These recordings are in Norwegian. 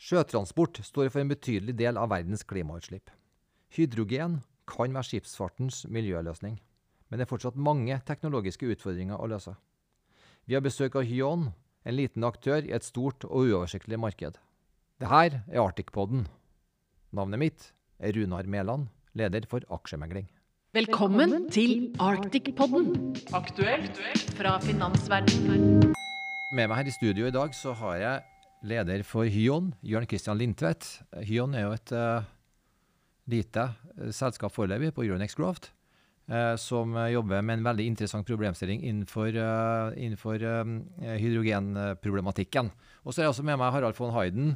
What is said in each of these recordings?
Sjøtransport står for en betydelig del av verdens klimautslipp. Hydrogen kan være skipsfartens miljøløsning, men det er fortsatt mange teknologiske utfordringer å løse. Vi har besøk av Hyon, en liten aktør i et stort og uoversiktlig marked. Det her er Arctic-poden. Navnet mitt er Runar Mæland, leder for aksjemegling. Velkommen til Arctic-podden, aktuelt fra finansverdenen. Med meg her i studio i dag så har jeg leder for Hyon, Jørn Christian Lindtvedt. Hyon er jo et uh, lite uh, selskap foreløpig på Euronex Growth, uh, som jobber med en veldig interessant problemstilling innenfor, innenfor hydrogenproblematikken. Og så er jeg også med meg Harald von Hayden,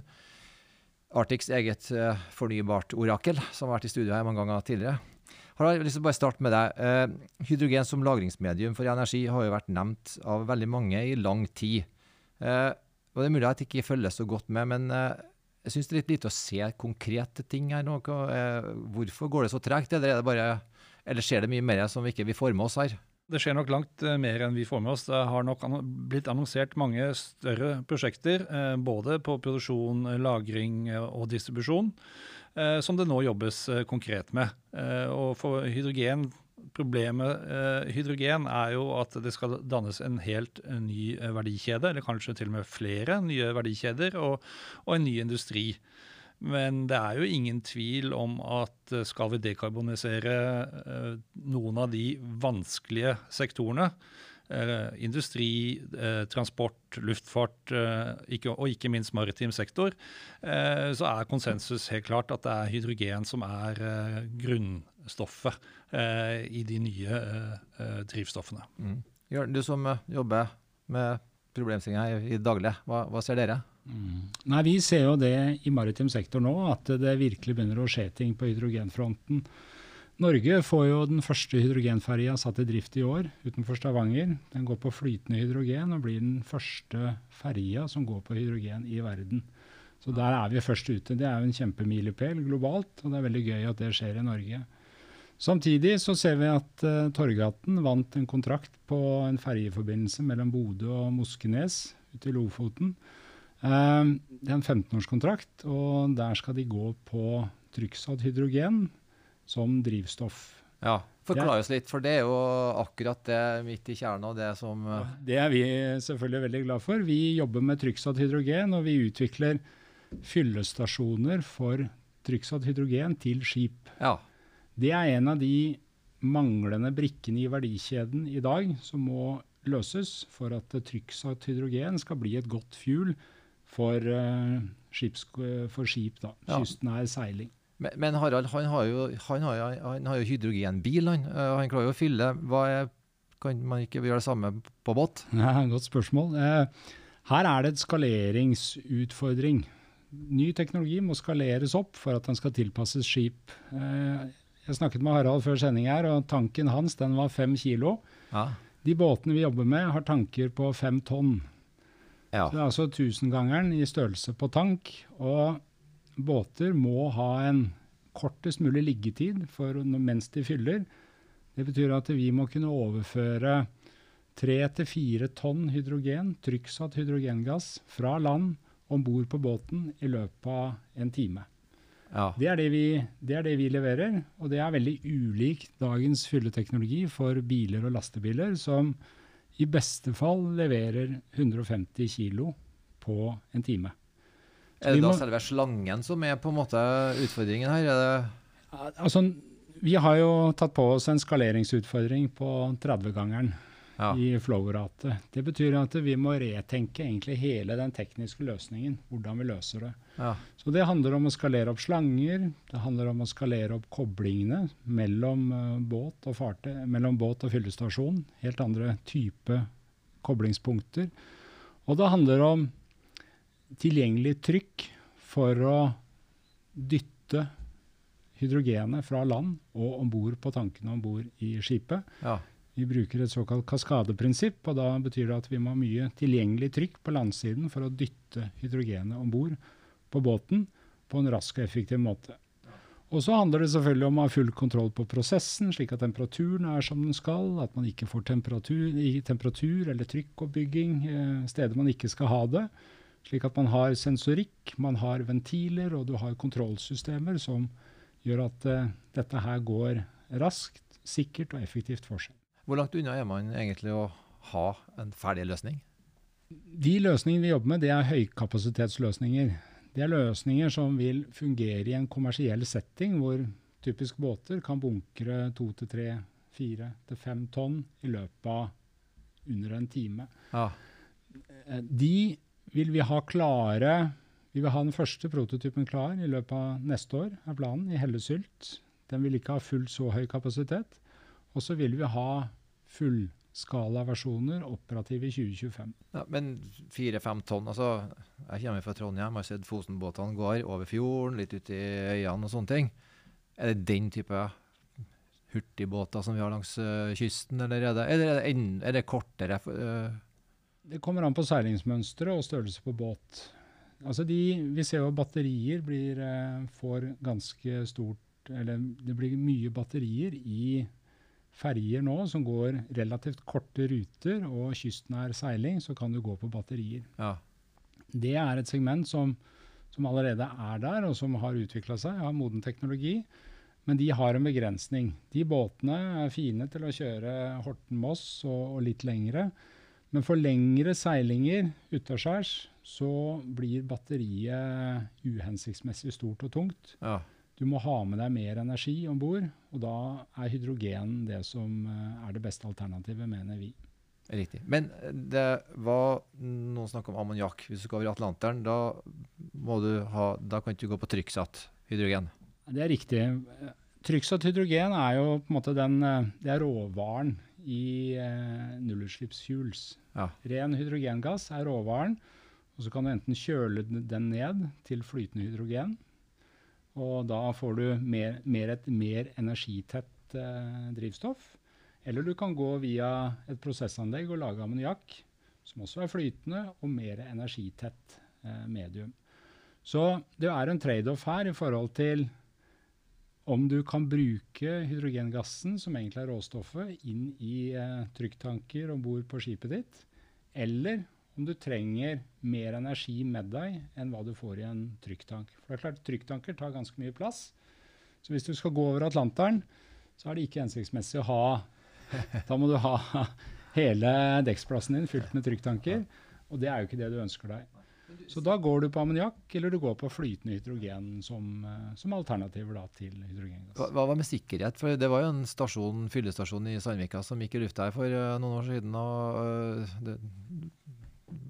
Arctics eget fornybart orakel, som har vært i studio her mange ganger tidligere. Harald, jeg vil bare starte med deg. hydrogen som lagringsmedium for energi har jo vært nevnt av veldig mange i lang tid. Og Det er mulig at jeg ikke følger så godt med, men uh, jeg syns det er litt lite å se konkrete ting her nå. Uh, hvorfor går det så tregt, eller, eller skjer det mye mer som vi ikke vil får med oss her? Det skjer nok langt uh, mer enn vi får med oss. Det har nok blitt annonsert mange større prosjekter, både på produksjon, lagring og distribusjon, som det nå jobbes konkret med. Og for hydrogen Problemet eh, hydrogen er jo at det skal dannes en helt ny eh, verdikjede, eller kanskje til og med flere nye verdikjeder, og, og, en ny industri. Men det er jo ingen tvil om at eh, skal vi dekarbonisere eh, noen av de vanskelige sektorene, Eh, industri, eh, transport, luftfart og ikke minst maritim sektor, eh, så er konsensus helt klart at det er hydrogen som er grunnstoffet i de nye drivstoffene. Mm. Jørn, du som jobber med problemstillinga i daglig, hva, hva ser dere? Mm. Nei, Vi ser jo det i maritim sektor nå, at det virkelig begynner å skje ting på hydrogenfronten. Norge får jo den første hydrogenferja satt i drift i år utenfor Stavanger. Den går på flytende hydrogen og blir den første ferja som går på hydrogen i verden. Så der er vi først ute. Det er jo en kjempemilepæl globalt, og det er veldig gøy at det skjer i Norge. Samtidig så ser vi at uh, Torgaten vant en kontrakt på en ferjeforbindelse mellom Bodø og Moskenes ute i Lofoten. Uh, det er en 15-årskontrakt, og der skal de gå på trykksatt hydrogen som drivstoff. Ja, Forklar oss litt, for det er jo akkurat det midt i kjernen av det som ja, Det er vi selvfølgelig veldig glad for. Vi jobber med trykksatt hydrogen, og vi utvikler fyllestasjoner for trykksatt hydrogen til skip. Ja. Det er en av de manglende brikkene i verdikjeden i dag som må løses for at trykksatt hydrogen skal bli et godt fuel for, uh, skips, for skip. da, Kystnær seiling. Men, men, Harald, han har jo, han har, han har jo hydrogenbil. Han, uh, han klarer jo å fylle. Er, kan man ikke gjøre det samme på båt? Ja, godt spørsmål. Her er det et skaleringsutfordring. Ny teknologi må skaleres opp for at den skal tilpasses skip. Jeg snakket med Harald før sending her, og tanken hans den var fem kilo. Ja. De båtene vi jobber med, har tanker på fem tonn. Ja. Så det er altså tusengangeren i størrelse på tank. og båter må ha en kortest mulig liggetid for, mens de fyller. Det betyr at vi må kunne overføre tre til fire tonn hydrogen, trykksatt hydrogengass, fra land om bord på båten i løpet av en time. Ja. Det, er det, vi, det, er det, vi, leverer, og det er veldig ulik dagens fylleteknologi for biler og lastebiler, som i beste fall leverer 150 kg på en time. Er det da selve slangen som er på en måte utfordringen her? altså, vi har jo tatt på oss en skaleringsutfordring på 30-gangeren ja. i flow-ratet. Det betyr at vi må retenke egentlig hele den tekniske løsningen, hvordan vi løser det. Ja. Så det handler om å skalere opp slanger, det handler om å skalere opp koblingene mellom uh, båt og farte, mellom båt og fyllestasjon. Helt andre type koblingspunkter. Og det handler om tilgjengelig trykk for å dytte hydrogenet fra land og om bord på tankene om bord i skipet. Ja. Vi bruker et såkalt kaskadeprinsipp, og da betyr det at vi må ha mye tilgjengelig trykk på landsiden for å dytte hydrogenet om bord på båten på en rask og effektiv måte. Og så handler det selvfølgelig om å ha full kontroll på prosessen, slik at temperaturen er som den skal, at man ikke får temperatur, temperatur eller trykkoppbygging eh, steder man ikke skal ha det. Slik at man har sensorikk, man har ventiler og du har kontrollsystemer som gjør at uh, dette her går raskt, sikkert og effektivt for seg. Hvor langt unna er man egentlig å ha en ferdig løsning? De løsningene vi jobber med, det er høykapasitetsløsninger. Det er løsninger som vil fungere i en kommersiell setting, hvor typisk båter kan bunkre to til tre, fire til fem tonn i løpet av under en time. Ja. Eh, de vil vi ha klare Vi vil ha den første prototypen klar i løpet av neste år, er planen, i Hellesylt. Den vil ikke ha fullt så høy kapasitet. Og så vil vi ha fullskalaversjoner operative i 2025. Ja, men fire-fem tonn altså, Jeg kommer fra Trondheim, har sett Fosenbåtene går over fjorden, litt ut i øyene og sånne ting. Er det den type hurtigbåter som vi har langs uh, kysten, eller er det, er det, er det, er kortere? Uh, det kommer an på seilingsmønsteret og størrelse på båt. Altså de, vi ser jo at batterier blir, eh, får ganske stort Eller det blir mye batterier i ferjer nå som går relativt korte ruter, og kystnær seiling, så kan du gå på batterier. Ja. Det er et segment som, som allerede er der, og som har utvikla seg, har moden teknologi. Men de har en begrensning. De båtene er fine til å kjøre Horten-Moss og, og litt lengre. Men for lengre seilinger utaskjærs så blir batteriet uhensiktsmessig stort og tungt. Ja. Du må ha med deg mer energi om bord, og da er hydrogen det som eh, er det beste alternativet, mener vi. Riktig. Men det var noen snakk om ammoniakk. Hvis du skal over Atlanteren, da, må du ha, da kan du ikke gå på trykksatt hydrogen? Det er riktig. Trykksatt hydrogen er jo på en måte den, eh, det er råvaren i eh, nullutslippsfuels. Ja. Ren hydrogengass er råvaren. og Så kan du enten kjøle den ned til flytende hydrogen. Og da får du mer, mer et mer energitett eh, drivstoff. Eller du kan gå via et prosessanlegg og lage ammoniakk, som også er flytende, og mer energitett eh, medium. Så det er en trade-off her i forhold til om du kan bruke hydrogengassen, som egentlig er råstoffet, inn i eh, trykktanker om bord på skipet ditt, eller om du trenger mer energi med deg enn hva du får i en trykktank. For det er klart, Trykktanker tar ganske mye plass. Så hvis du skal gå over Atlanteren, så er det ikke hensiktsmessig å ha Da må du ha hele dekksplassen din fylt med trykktanker, og det er jo ikke det du ønsker deg. Så da går du på ammoniakk, eller du går på flytende hydrogen som, eh, som alternativer da, til hydrogengass. Hva, hva, med sikkerhet? For Det var jo en stasjon, fyllestasjon i Sandvika som gikk i lufta her for uh, noen år siden. og, uh, det,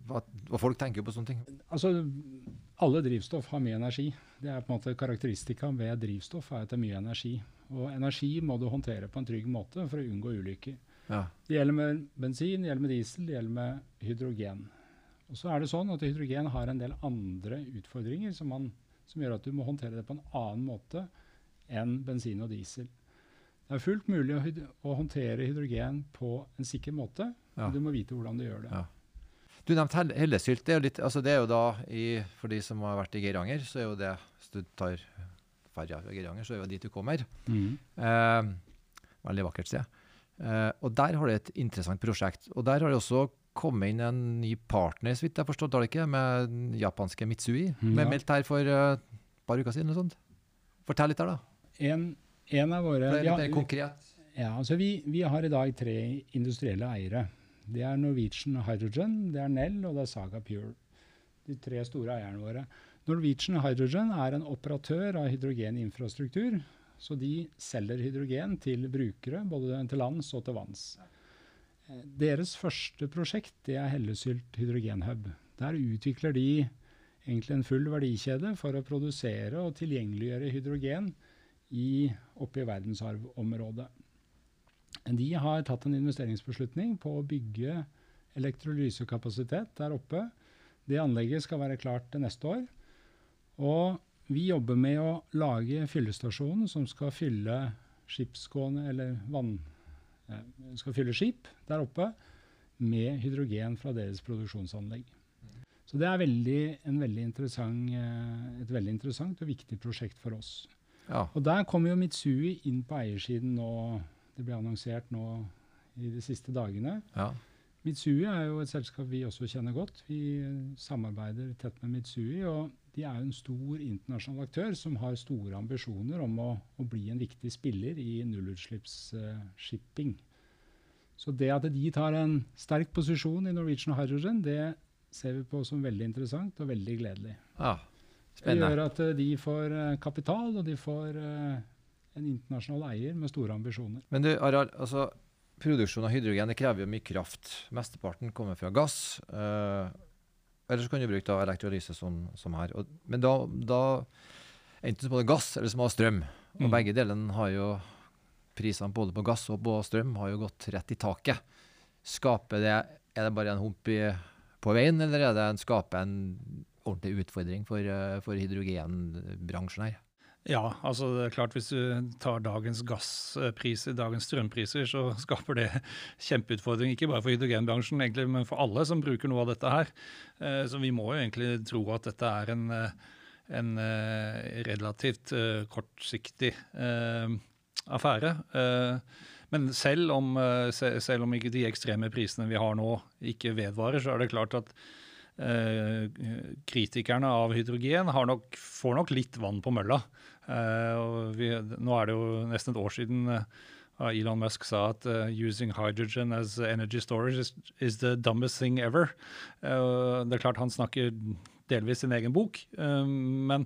hva, hva folk tenker på sånne ting. Altså, Alle drivstoff har mye energi. Det er på en måte Karakteristika ved drivstoff er at det er mye energi. Og energi må du håndtere på en trygg måte for å unngå ulykker. Ja. Det gjelder med bensin, det gjelder med diesel, det gjelder med hydrogen. Og så er det sånn at Hydrogen har en del andre utfordringer som, man, som, gjør at du må håndtere det på en annen måte enn bensin og diesel. Det er fullt mulig å, å håndtere hydrogen på en sikker måte, ja. men du må vite hvordan du gjør det. Ja. Du nevnte Hellesylt. Det er, litt, altså det er jo da, i, for de som har vært i Geiranger, så er jo det Hvis du tar ferja fra Geiranger, så er jo dit du kommer. Mm. Eh, veldig vakkert sted. Eh, og der har du et interessant prosjekt. Og der har det også kommet inn en ny partner, så vidt jeg har det ikke, med japanske Mitsui. Mm, ja. meldt her for et uh, par uker siden. eller sånt. Fortell litt der, da. En, en av våre... Det er litt ja, konkret. Ja, altså vi, vi, har i dag tre industrielle eiere. Det er Norwegian Hydrogen, det er Nell og det er Saga Pure. De tre store eierne våre. Norwegian Hydrogen er en operatør av hydrogeninfrastruktur. Så de selger hydrogen til brukere, både til lands og til vanns. Deres første prosjekt det er Hellesylt hydrogenhub. Der utvikler de egentlig en full verdikjede for å produsere og tilgjengeliggjøre hydrogen i, oppe i verdensarvområdet. De har tatt en investeringsbeslutning på å bygge elektrolysekapasitet der oppe. Det anlegget skal være klart til neste år. Og vi jobber med å lage fyllestasjonen som skal fylle skipsgående eller vann Eh, skal fylle skip der oppe med hydrogen fra deres produksjonsanlegg. Så det er veldig, veldig eh, et veldig interessant og viktig prosjekt for oss. Ja. Og Der kommer jo Mitsui inn på eiersiden nå. Det ble annonsert nå i de siste dagene. Ja. Mitsui er jo et selskap vi også kjenner godt. Vi samarbeider tett med Mitsui. og De er jo en stor internasjonal aktør som har store ambisjoner om å, å bli en viktig spiller i nullutslippsshipping. Så det at de tar en sterk posisjon i Norwegian Hydrogen, det ser vi på som veldig interessant og veldig gledelig. Ja, det gjør at uh, de får uh, kapital, og de får uh, en internasjonal eier med store ambisjoner. Men du, Aral, altså, produksjon av hydrogen det krever jo mye kraft. Mesteparten kommer fra gass. Uh, eller så kan du bruke da, elektrolyse som, som her. Og, men da, da enten så må det gass eller så må det strøm. Og mm. begge delene har jo prisene både på gass og på strøm har jo gått rett i taket. Skaper det, Er det bare en hump i, på veien, eller er det en, skaper en ordentlig utfordring for, eh, for hydrogenbransjen her? Ja, altså det er klart hvis du tar dagens gasspriser, dagens strømpriser, så skaper det kjempeutfordring. Ikke bare for hydrogenbransjen, egentlig, men for alle som bruker noe av dette her. Eh, så vi må jo egentlig tro at dette er en, eh, en relativt kortsiktig affære. Men selv om, selv om ikke de ekstreme prisene vi har nå ikke vedvarer, så er det klart at Eh, kritikerne av hydrogen nok, får nok litt vann på mølla. Eh, vi, nå er det jo nesten et år siden uh, Elon Musk sa at uh, 'using hydrogen as energy storage is, is the dumbest thing ever'. Uh, det er klart han snakker delvis sin egen bok, men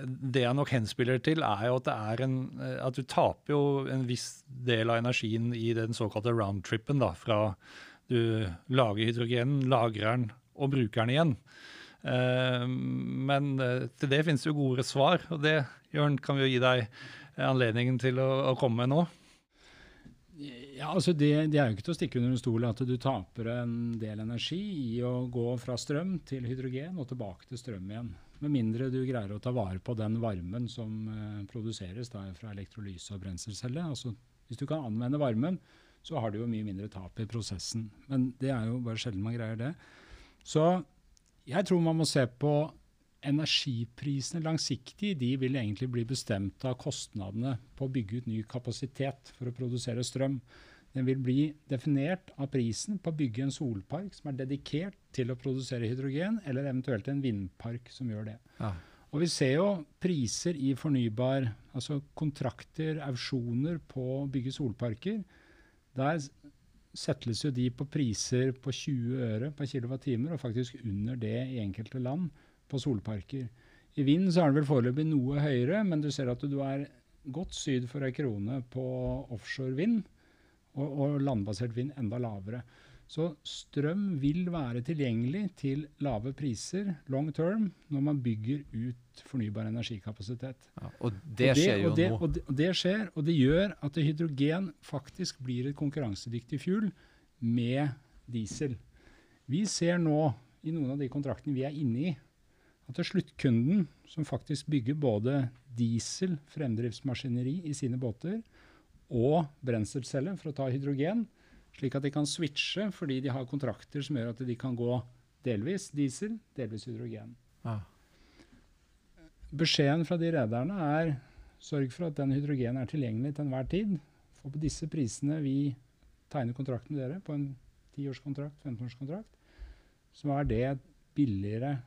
det jeg nok henspiller til, er jo at det er en At du taper jo en viss del av energien i den såkalte roundtrippen, da. Fra du lager hydrogen, lagrer den, og bruker den igjen. Uh, men uh, til det finnes jo gode svar, og det Jørn, kan vi jo gi deg anledningen til å, å komme med nå. Ja, altså det, det, er jo ikke til å stikke under en stol at du taper en del energi i å gå fra strøm til hydrogen og tilbake til strøm igjen. Med mindre du greier å ta vare på den varmen som uh, produseres da, fra elektrolyse og brenselcelle. Altså, hvis du kan anvende varmen, så har du jo mye mindre tap i prosessen. Men det er jo bare sjelden man greier det. Så jeg tror man må se på energiprisene langsiktig. De vil egentlig bli bestemt av kostnadene på å bygge ut ny kapasitet for å produsere strøm. Den vil bli definert av prisen på å bygge en solpark som er dedikert til å produsere hydrogen, eller eventuelt en vindpark som gjør det. Ja. Og Vi ser jo priser i fornybar, altså kontrakter, auksjoner på å bygge solparker. Der settes jo de på priser på 20 øre per kWt, og faktisk under det i enkelte land på solparker. I vind så er det vel foreløpig noe høyere, men du ser at du er godt syd for ei krone på offshore vind, og, og landbasert vind enda lavere. Så strøm vil være tilgjengelig til lave priser long term når man bygger ut fornybar energikapasitet. Ja, og det skjer jo nå. Og det, og det, skjer, og det gjør at hydrogen faktisk blir et konkurransedyktig fuel med diesel. Vi ser nå i noen av de kontraktene vi er inne i, at sluttkunden som faktisk bygger både diesel, fremdriftsmaskineri i sine båter, og brenselceller for å ta hydrogen, slik at de kan switche fordi de har kontrakter som gjør at de kan gå delvis diesel, delvis hydrogen. Ah. Beskjeden fra de rederne er sørg for at den hydrogenen er tilgjengelig til enhver tid. For på disse prisene vi tegner kontrakt med dere, på en 10-årskontrakt, 15-årskontrakt, så er det et billigere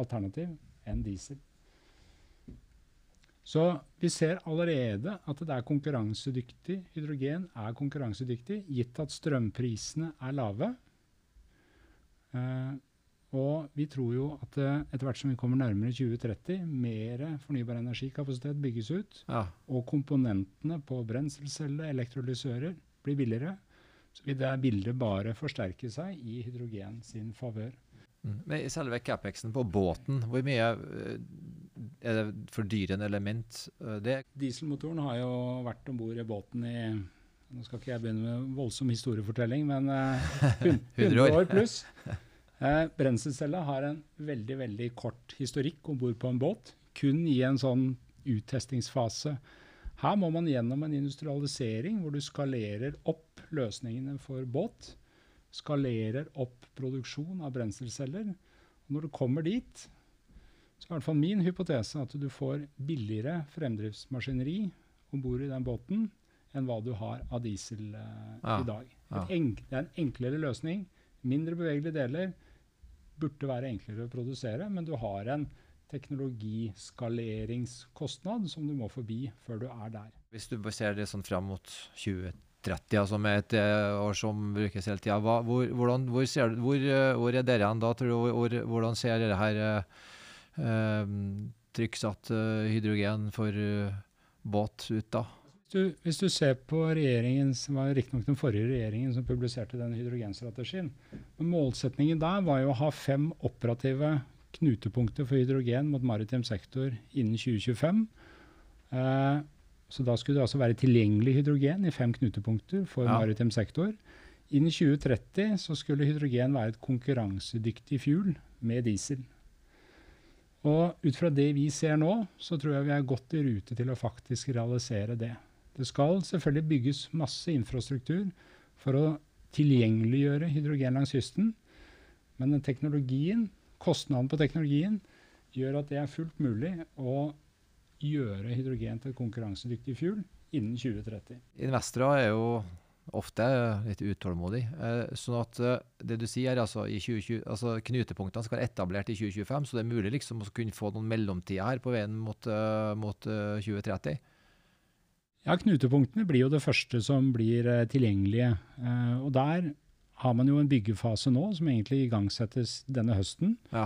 alternativ enn diesel. Så vi ser allerede at det er konkurransedyktig. Hydrogen er konkurransedyktig, gitt at strømprisene er lave. Eh, og vi tror jo at eh, etter hvert som vi kommer nærmere 2030, mer fornybar energikapasitet bygges ut, ja. og komponentene på brenselcelle, elektrolysører, blir billigere, så vil det bildet bare forsterke seg i hydrogen sin favør. Mm. Men selve capexen på båten, hvor mye eh, er det fordyrende element? Eh, det? Dieselmotoren har jo vært om bord i båten i Nå skal ikke jeg begynne med voldsom historiefortelling, men uh, 100 år pluss. Brenselcella har en veldig veldig kort historikk om bord på en båt. Kun i en sånn uttestingsfase. Her må man gjennom en industrialisering hvor du skalerer opp løsningene for båt skalerer opp produksjon av brenselceller. Og når du kommer dit, så er i hvert fall min hypotese at du får billigere fremdriftsmaskineri om bord i den båten enn hva du har av diesel uh, Ja. i dag. Ja. Enk, det er en enklere løsning. Mindre bevegelige deler. Burde være enklere å produsere, men du har en teknologiskaleringskostnad som du må forbi før du er der. Hvis du ser det sånn fram mot 2030, altså er et eh, år som brukes hele tida, hvor, hvordan, hvor, ser hvor, eh, hvor er dere hen da? Tror du, hvor, hvordan ser dere her eh, eh, trykksatt hydrogen for eh, båt ut da? Du, hvis du ser på regjeringen, som var riktignok den forrige regjeringen som publiserte den hydrogenstrategien, men målsetningen der var jo å ha fem operative knutepunkter for hydrogen mot maritim sektor innen 2025. Eh, så da skulle det altså være tilgjengelig hydrogen i fem knutepunkter for Ja. maritim sektor. Innen 2030 så skulle hydrogen være et konkurransedyktig fuel med diesel. Og ut fra det vi ser nå, så tror jeg vi er godt i rute til å faktisk realisere det. Det skal selvfølgelig bygges masse infrastruktur for å tilgjengeliggjøre hydrogen langs kysten. Men teknologien, kostnaden på teknologien gjør at det er fullt mulig å gjøre hydrogen til et konkurransedyktig fuel innen 2030. Investorer er jo ofte litt utålmodige. Eh, sånn at eh, det du sier er altså, i 2020, altså knutepunktene skal være etablert i 2025, så det er mulig liksom å kunne få noen mellomtider her på veien mot, eh, mot eh, 2030. Ja, Knutepunktene blir jo det første som blir tilgjengelige. Og der har man jo en byggefase nå som egentlig igangsettes denne høsten. Ja.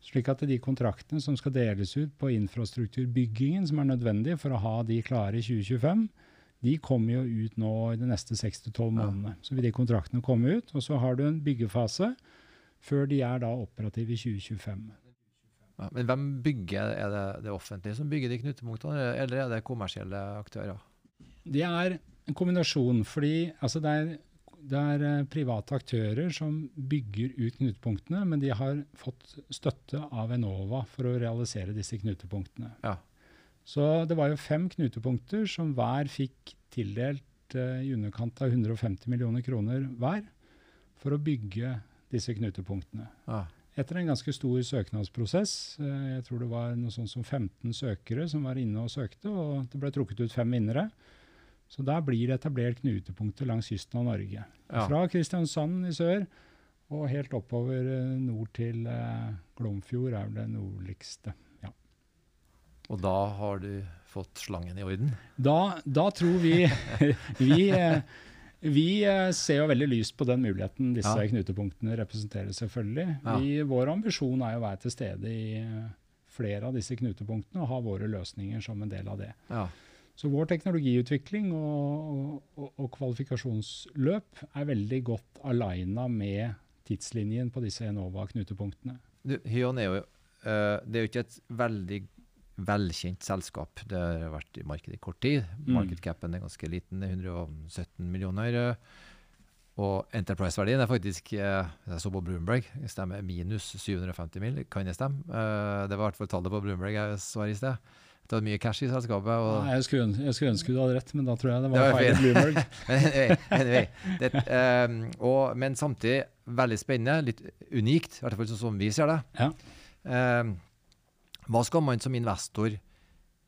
Slik at de kontraktene som skal deles ut på infrastrukturbyggingen som er nødvendig for å ha de klare i 2025, de kommer jo ut nå i de neste 6-12 månedene. Så vil de kontraktene komme ut, og så har du en byggefase før de er da operative i 2025. Ja, men hvem bygger? Er det det offentlige som bygger de knutepunktene, eller er det kommersielle aktører? Det er en kombinasjon, fordi altså det, er, det er eh, private aktører som bygger ut knutepunktene, men de har fått støtte av Enova for å realisere disse knutepunktene. Ja. Så det var jo fem knutepunkter som hver fikk tildelt eh, i underkant av 150 millioner kroner hver for å bygge disse knutepunktene. Ja. Etter en ganske stor søknadsprosess, eh, jeg tror det var noe sånt som 15 søkere som var inne og søkte, og det ble trukket ut fem vinnere. Så der blir det etablert knutepunkter langs kysten av Norge. Ja. Fra Kristiansand i sør og helt oppover eh, nord til eh, Glomfjord er det nordligste. Ja. Og da har du fått slangen i orden? Da, da tror vi Vi, eh, vi eh, ser jo veldig lyst på den muligheten disse Ja. knutepunktene representerer, selvfølgelig. Vi, vår ambisjon er jo å være til stede i eh, flere av disse knutepunktene og ha våre løsninger som en del av det. Ja. Så vår teknologiutvikling og, og, og kvalifikasjonsløp er veldig godt aligna med tidslinjen på disse Enova-knutepunktene. Hyon er jo eh, Det er jo ikke et veldig velkjent selskap. Det har vært i markedet i kort tid. Mm. Markedcapen er ganske liten, det er 117 millioner. eh, Og enterprise-verdien er faktisk eh, Jeg så på Bloomberg, stemmer minus 750 mill. Kan det stemme? Det var i hvert fall tallet på Bloomberg jeg så her i sted. Det var mye cash i selskapet. Nei, jeg, skulle, jeg skulle ønske du hadde rett, men da tror jeg det Det var var feil. Bloomberg. Men anyway, anyway det, um, og, men samtidig veldig spennende, litt unikt, i hvert fall sånn som vi ser det. Ja. Um, hva skal man som investor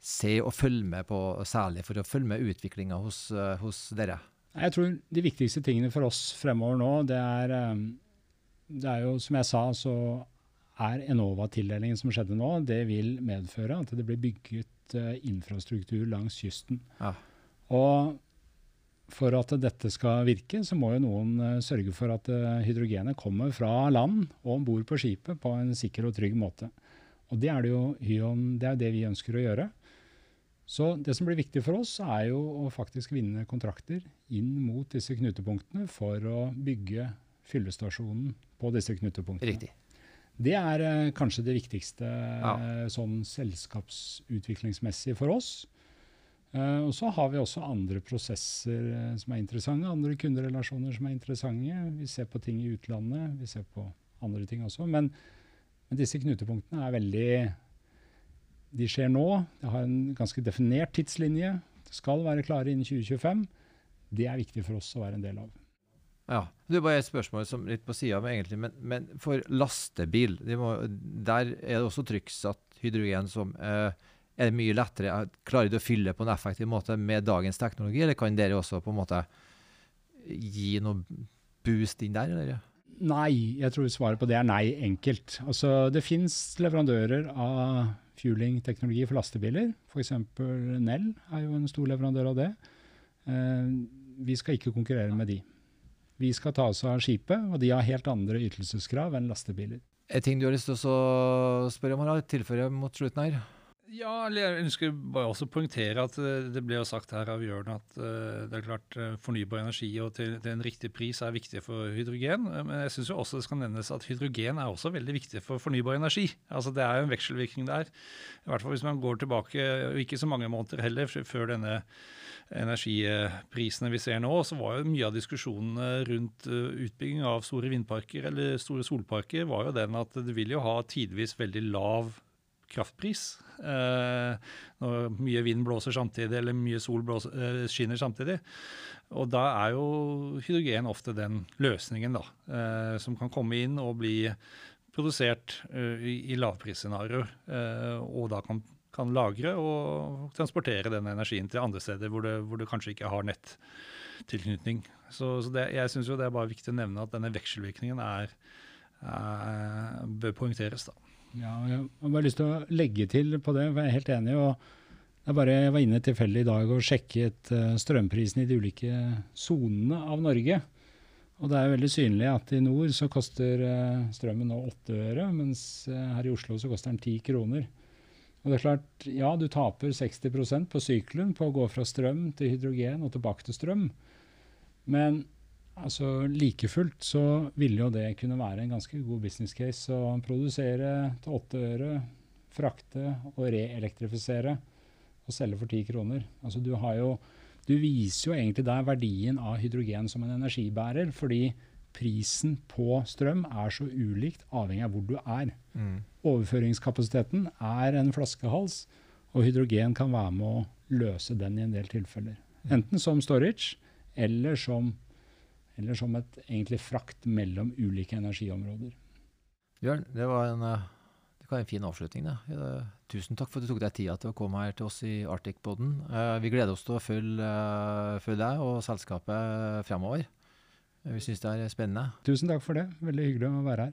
se og følge med på, særlig for å følge med utviklinga hos, eh, hos dere? Jeg tror de viktigste tingene for oss fremover nå, det er, um, det er jo som jeg sa, så er Enova-tildelingen som skjedde nå, det vil medføre at det blir bygget uh, infrastruktur langs kysten. Ja. Og for at dette skal virke, så må jo noen uh, sørge for at uh, hydrogenet kommer fra land og om bord på skipet på en sikker og trygg måte. Og det er det jo Hyon, det er det vi ønsker å gjøre. Så det som blir viktig for oss, er jo å faktisk vinne kontrakter inn mot disse knutepunktene for å bygge fyllestasjonen på disse knutepunktene. Riktig. Det er eh, kanskje det viktigste Ja. eh, sånn selskapsutviklingsmessig for oss. Eh, og så har vi også andre prosesser som er interessante, andre kunderelasjoner som er interessante. Vi ser på ting i utlandet, vi ser på andre ting også. Men, men disse knutepunktene er veldig De skjer nå. Det har en ganske definert tidslinje. Det skal være klare innen 2025. Det er viktig for oss å være en del av. Ja. Det er bare et spørsmål som litt på sida. Men, men for lastebil, de må, der er det også trykksatt hydrogen som eh, Er mye lettere? Klarer du å fylle på en effektiv måte med dagens teknologi, eller kan dere også på en måte gi noe boost inn der? Eller? Nei, jeg tror svaret på det er nei, enkelt. Altså, det fins leverandører av fueling-teknologi for lastebiler. F.eks. Nell er jo en stor leverandør av det. Eh, vi skal ikke konkurrere med de. Vi skal ta oss av skipet, og de har helt andre ytelseskrav enn lastebiler. En ting du har lyst til å spørre om, Harald, tilføre mot slutten her? Ja, jeg ønsker bare også å poengtere at eh, det ble jo sagt her av Jørn at uh, det er klart uh, fornybar energi og til, til, en riktig pris er viktig for hydrogen. Men jeg syns også det skal nevnes at hydrogen er også veldig viktig for fornybar energi. Altså Det er jo en vekselvirkning der. I hvert fall hvis man går tilbake, og ikke så mange måneder heller, før denne energiprisene vi ser nå, så var jo mye av diskusjonene rundt utbygging av store vindparker eller store solparker var jo den at det vil jo ha tidvis veldig lav kraftpris. Eh, når mye vind blåser samtidig, eller mye sol blåser, eh, skinner samtidig. Og da er jo hydrogen ofte den løsningen da, eh, som kan komme inn og bli produsert i, i lavprisscenarioer. Og da kan, kan, lagre og transportere den energien til andre steder hvor det kanskje ikke har nettilknytning. Så, så det, jeg syns det er bare viktig å nevne at denne vekselvirkningen er, er, bør poengteres. da. Ja, jeg har bare lyst til å legge til på det, for jeg er helt enig. og jeg, bare, jeg var inne tilfeldig i dag og sjekket uh, strømprisen i de ulike sonene av Norge. Og det er veldig synlig at i nord så koster uh, strømmen nå 8 øre, mens uh, her i Oslo så koster den 10 kroner. Og det er klart, ja, du taper 60% på sykelen på å gå fra strøm til hydrogen og tilbake til strøm. Men Altså, Like fullt så ville jo det kunne være en ganske god business case å produsere til åtte øre, frakte og reelektrifisere og selge for ti kroner. Altså, du, jo, du viser jo egentlig der verdien av hydrogen som en energibærer, fordi prisen på strøm er så ulikt avhengig av hvor du er. Mm. Overføringskapasiteten er en flaskehals, og hydrogen kan være med å løse den i en del tilfeller. Enten som storage eller som eller som et egentlig frakt mellom ulike energiområder. Bjørn, det var en, eh, det var en fin avslutning. Da. Tusen takk for at du tok deg tida til å komme her til oss i Arctic-poden. Eh, vi gleder oss til å følge, eh, følge deg og selskapet fremover. Vi syns det er spennende. Tusen takk for det. Veldig hyggelig å være her.